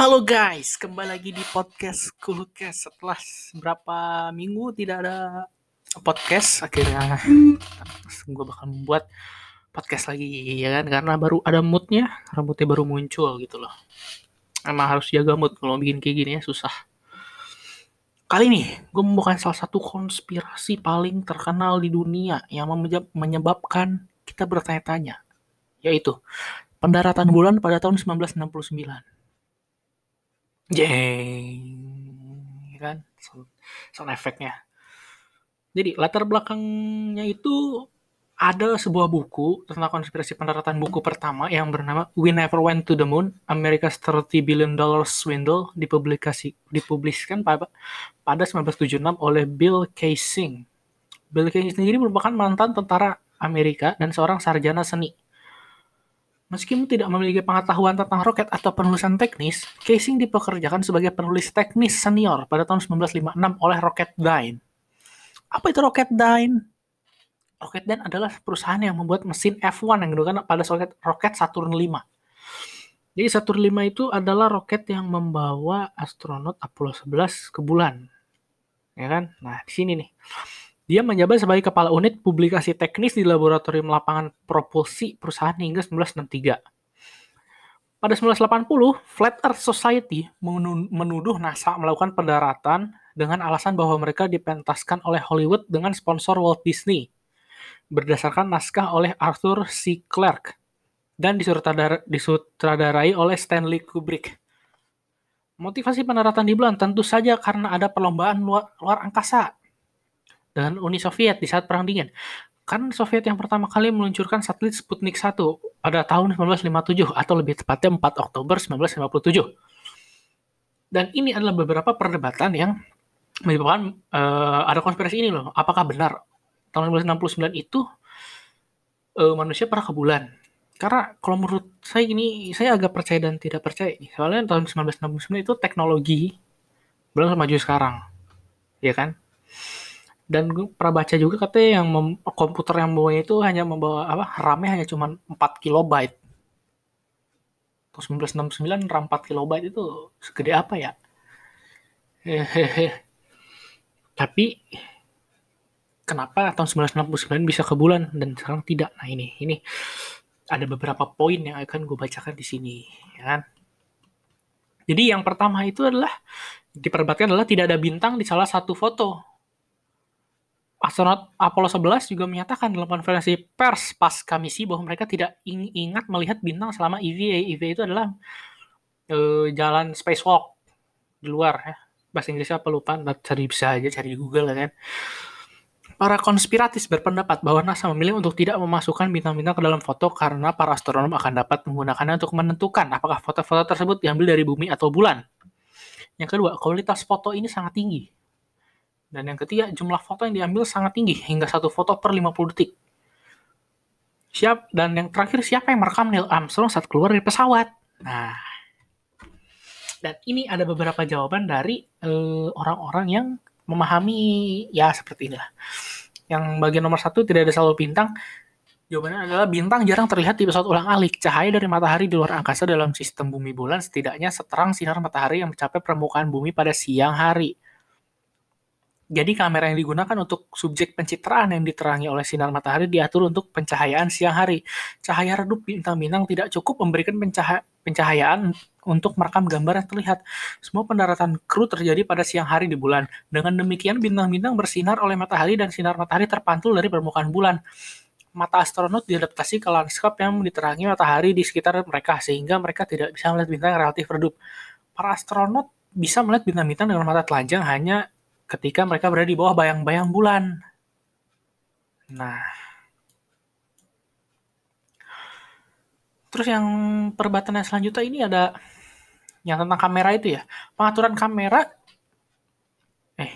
Halo guys, kembali lagi di podcast Kulukes setelah berapa minggu tidak ada podcast akhirnya gue bakal membuat podcast lagi ya kan? Karena baru ada moodnya rambutnya baru muncul gitu loh. Emang harus jaga mood kalau bikin kayak gini ya susah. Kali ini gue membawakan salah satu konspirasi paling terkenal di dunia yang menyebabkan kita bertanya-tanya yaitu pendaratan bulan pada tahun 1969 jeng kan sound, sound efeknya jadi latar belakangnya itu ada sebuah buku tentang konspirasi pendaratan buku pertama yang bernama We Never Went to the Moon, America's 30 Billion Dollar Swindle dipublikasi dipubliskan pada pada 1976 oleh Bill Kaysing. Bill Kaysing sendiri merupakan mantan tentara Amerika dan seorang sarjana seni. Meskipun tidak memiliki pengetahuan tentang roket atau penulisan teknis, Casing dipekerjakan sebagai penulis teknis senior pada tahun 1956 oleh Rocketdyne. Apa itu Rocketdyne? Rocketdyne adalah perusahaan yang membuat mesin F1 yang digunakan pada roket, roket Saturn V. Jadi Saturn V itu adalah roket yang membawa astronot Apollo 11 ke bulan. Ya kan? Nah, di sini nih. Dia menjabat sebagai kepala unit publikasi teknis di laboratorium lapangan propulsi perusahaan hingga 1963. Pada 1980, Flat Earth Society menuduh NASA melakukan pendaratan dengan alasan bahwa mereka dipentaskan oleh Hollywood dengan sponsor Walt Disney, berdasarkan naskah oleh Arthur C. Clarke dan disutradarai oleh Stanley Kubrick. Motivasi pendaratan di bulan tentu saja karena ada perlombaan luar, luar angkasa dengan Uni Soviet di saat Perang Dingin. Kan Soviet yang pertama kali meluncurkan satelit Sputnik 1 pada tahun 1957 atau lebih tepatnya 4 Oktober 1957. Dan ini adalah beberapa perdebatan yang menyebabkan uh, ada konspirasi ini loh. Apakah benar tahun 1969 itu uh, manusia pernah ke bulan? Karena kalau menurut saya ini, saya agak percaya dan tidak percaya. Soalnya tahun 1969 itu teknologi belum maju sekarang. Ya kan? Dan gue pernah baca juga katanya yang komputer yang bawa itu hanya membawa apa RAM-nya hanya cuma 4 kilobyte. Terus 1969 RAM 4 kilobyte itu segede apa ya? Hehehe. Tapi kenapa tahun 1969 bisa ke bulan dan sekarang tidak? Nah ini, ini ada beberapa poin yang akan gue bacakan di sini, ya kan? Jadi yang pertama itu adalah diperdebatkan adalah tidak ada bintang di salah satu foto astronot Apollo 11 juga menyatakan dalam konferensi pers pasca misi bahwa mereka tidak ingat melihat bintang selama EVA. EVA itu adalah uh, jalan spacewalk di luar ya. Bahasa Inggrisnya apa lupa, cari bisa aja cari di Google ya kan. Para konspiratis berpendapat bahwa NASA memilih untuk tidak memasukkan bintang-bintang ke dalam foto karena para astronom akan dapat menggunakannya untuk menentukan apakah foto-foto tersebut diambil dari bumi atau bulan. Yang kedua, kualitas foto ini sangat tinggi dan yang ketiga, jumlah foto yang diambil sangat tinggi, hingga satu foto per 50 detik. Siap, dan yang terakhir, siapa yang merekam Neil Armstrong saat keluar dari pesawat? Nah, dan ini ada beberapa jawaban dari eh, orang-orang uh, yang memahami ya seperti inilah. Yang bagian nomor satu tidak ada selalu bintang. Jawabannya adalah bintang jarang terlihat di pesawat ulang alik. Cahaya dari matahari di luar angkasa dalam sistem bumi bulan setidaknya seterang sinar matahari yang mencapai permukaan bumi pada siang hari. Jadi kamera yang digunakan untuk subjek pencitraan yang diterangi oleh sinar matahari diatur untuk pencahayaan siang hari. Cahaya redup bintang-bintang tidak cukup memberikan pencaha pencahayaan untuk merekam gambar yang terlihat. Semua pendaratan kru terjadi pada siang hari di bulan. Dengan demikian bintang-bintang bersinar oleh matahari dan sinar matahari terpantul dari permukaan bulan. Mata astronot diadaptasi ke lanskap yang diterangi matahari di sekitar mereka sehingga mereka tidak bisa melihat bintang yang relatif redup. Para astronot bisa melihat bintang-bintang dengan mata telanjang hanya ketika mereka berada di bawah bayang-bayang bulan. Nah, terus yang perdebatan yang selanjutnya ini ada yang tentang kamera itu ya. Pengaturan kamera eh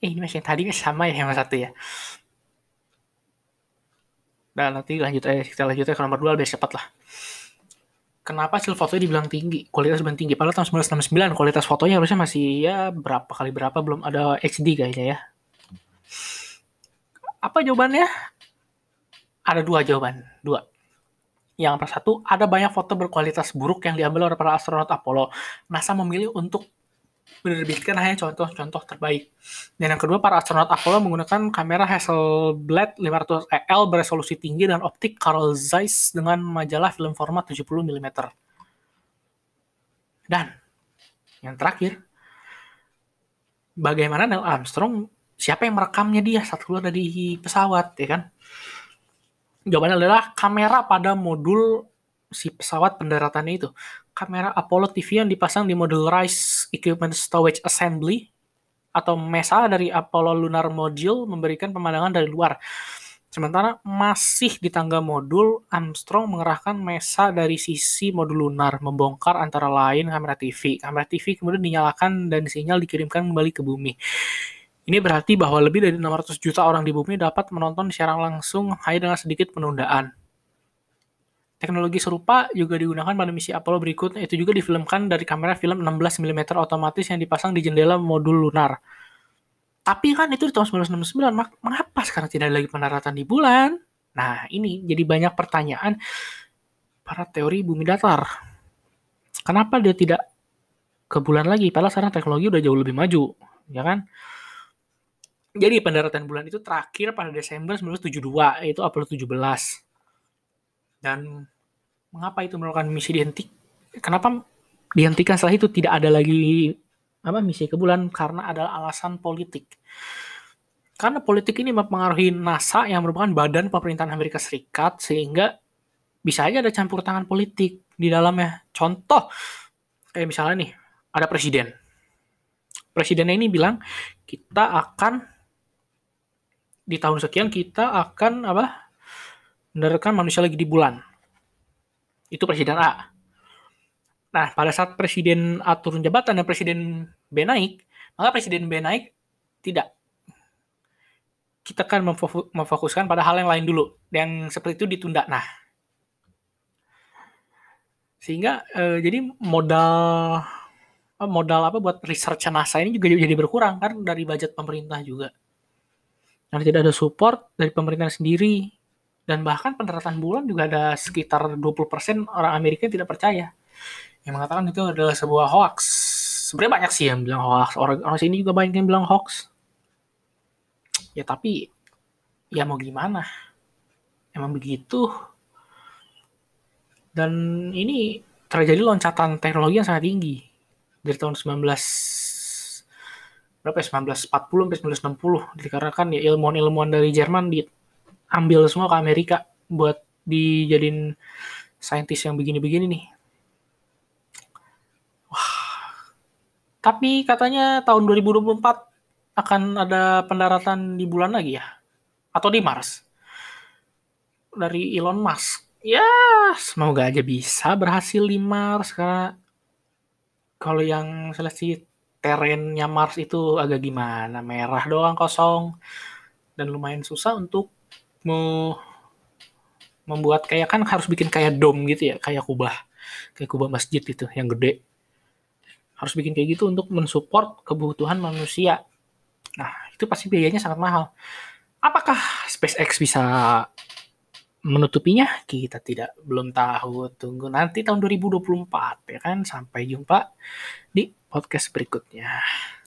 Eh, ini masih yang tadi sama ya yang satu ya. Dan nanti lanjut aja, kita lanjut aja ke nomor dua biar cepat lah kenapa hasil fotonya dibilang tinggi, kualitas lebih tinggi. Padahal tahun 1969 kualitas fotonya harusnya masih ya berapa kali berapa belum ada HD kayaknya ya. Apa jawabannya? Ada dua jawaban, dua. Yang satu, ada banyak foto berkualitas buruk yang diambil oleh para astronot Apollo. NASA memilih untuk menerbitkan hanya contoh-contoh terbaik. Dan yang kedua, para astronot Apollo menggunakan kamera Hasselblad 500EL beresolusi tinggi dan optik Carl Zeiss dengan majalah film format 70 mm. Dan yang terakhir, bagaimana Neil Armstrong, siapa yang merekamnya dia saat keluar dari pesawat, ya kan? Jawabannya adalah kamera pada modul si pesawat pendaratannya itu. Kamera Apollo TV yang dipasang di modul Rise Equipment Storage Assembly atau MESA dari Apollo Lunar Module memberikan pemandangan dari luar. Sementara masih di tangga modul, Armstrong mengerahkan MESA dari sisi modul lunar, membongkar antara lain kamera TV. Kamera TV kemudian dinyalakan dan sinyal dikirimkan kembali ke bumi. Ini berarti bahwa lebih dari 600 juta orang di bumi dapat menonton siaran langsung hanya dengan sedikit penundaan. Teknologi serupa juga digunakan pada misi Apollo berikutnya, itu juga difilmkan dari kamera film 16 mm otomatis yang dipasang di jendela modul lunar. Tapi kan itu di tahun 1969, mengapa sekarang tidak ada lagi pendaratan di bulan? Nah, ini jadi banyak pertanyaan para teori bumi datar. Kenapa dia tidak ke bulan lagi? Padahal sekarang teknologi udah jauh lebih maju, ya kan? Jadi pendaratan bulan itu terakhir pada Desember 1972, yaitu Apollo 17. Dan mengapa itu melakukan misi dihenti? Kenapa dihentikan setelah itu tidak ada lagi apa misi ke bulan karena ada alasan politik. Karena politik ini mempengaruhi NASA yang merupakan badan pemerintahan Amerika Serikat sehingga bisa aja ada campur tangan politik di dalamnya. Contoh kayak misalnya nih ada presiden. Presidennya ini bilang kita akan di tahun sekian kita akan apa mendaratkan manusia lagi di bulan. Itu presiden A. Nah, pada saat Presiden A turun jabatan dan Presiden B naik, maka Presiden B naik tidak. Kita kan memfokuskan pada hal yang lain dulu. Yang seperti itu ditunda. Nah, sehingga eh, jadi modal modal apa buat research NASA ini juga jadi berkurang kan dari budget pemerintah juga. Karena tidak ada support dari pemerintah sendiri dan bahkan pendaratan bulan juga ada sekitar 20% orang Amerika yang tidak percaya yang mengatakan itu adalah sebuah hoax. Sebenarnya banyak sih yang bilang hoax. Orang orang sini juga banyak yang bilang hoax. Ya tapi ya mau gimana? Emang begitu. Dan ini terjadi loncatan teknologi yang sangat tinggi dari tahun 19 berapa ya 1940 sampai 1960 dikarenakan ya ilmuwan-ilmuwan dari Jerman diambil semua ke Amerika buat dijadiin saintis yang begini-begini nih Tapi katanya tahun 2024 akan ada pendaratan di bulan lagi ya? Atau di Mars? Dari Elon Musk. Ya, semoga aja bisa berhasil di Mars karena kalau yang seleksi terennya Mars itu agak gimana, merah doang kosong dan lumayan susah untuk mau membuat kayak kan harus bikin kayak dom gitu ya, kayak kubah, kayak kubah masjid itu yang gede harus bikin kayak gitu untuk mensupport kebutuhan manusia. Nah, itu pasti biayanya sangat mahal. Apakah SpaceX bisa menutupinya? Kita tidak belum tahu. Tunggu nanti tahun 2024 ya kan. Sampai jumpa di podcast berikutnya.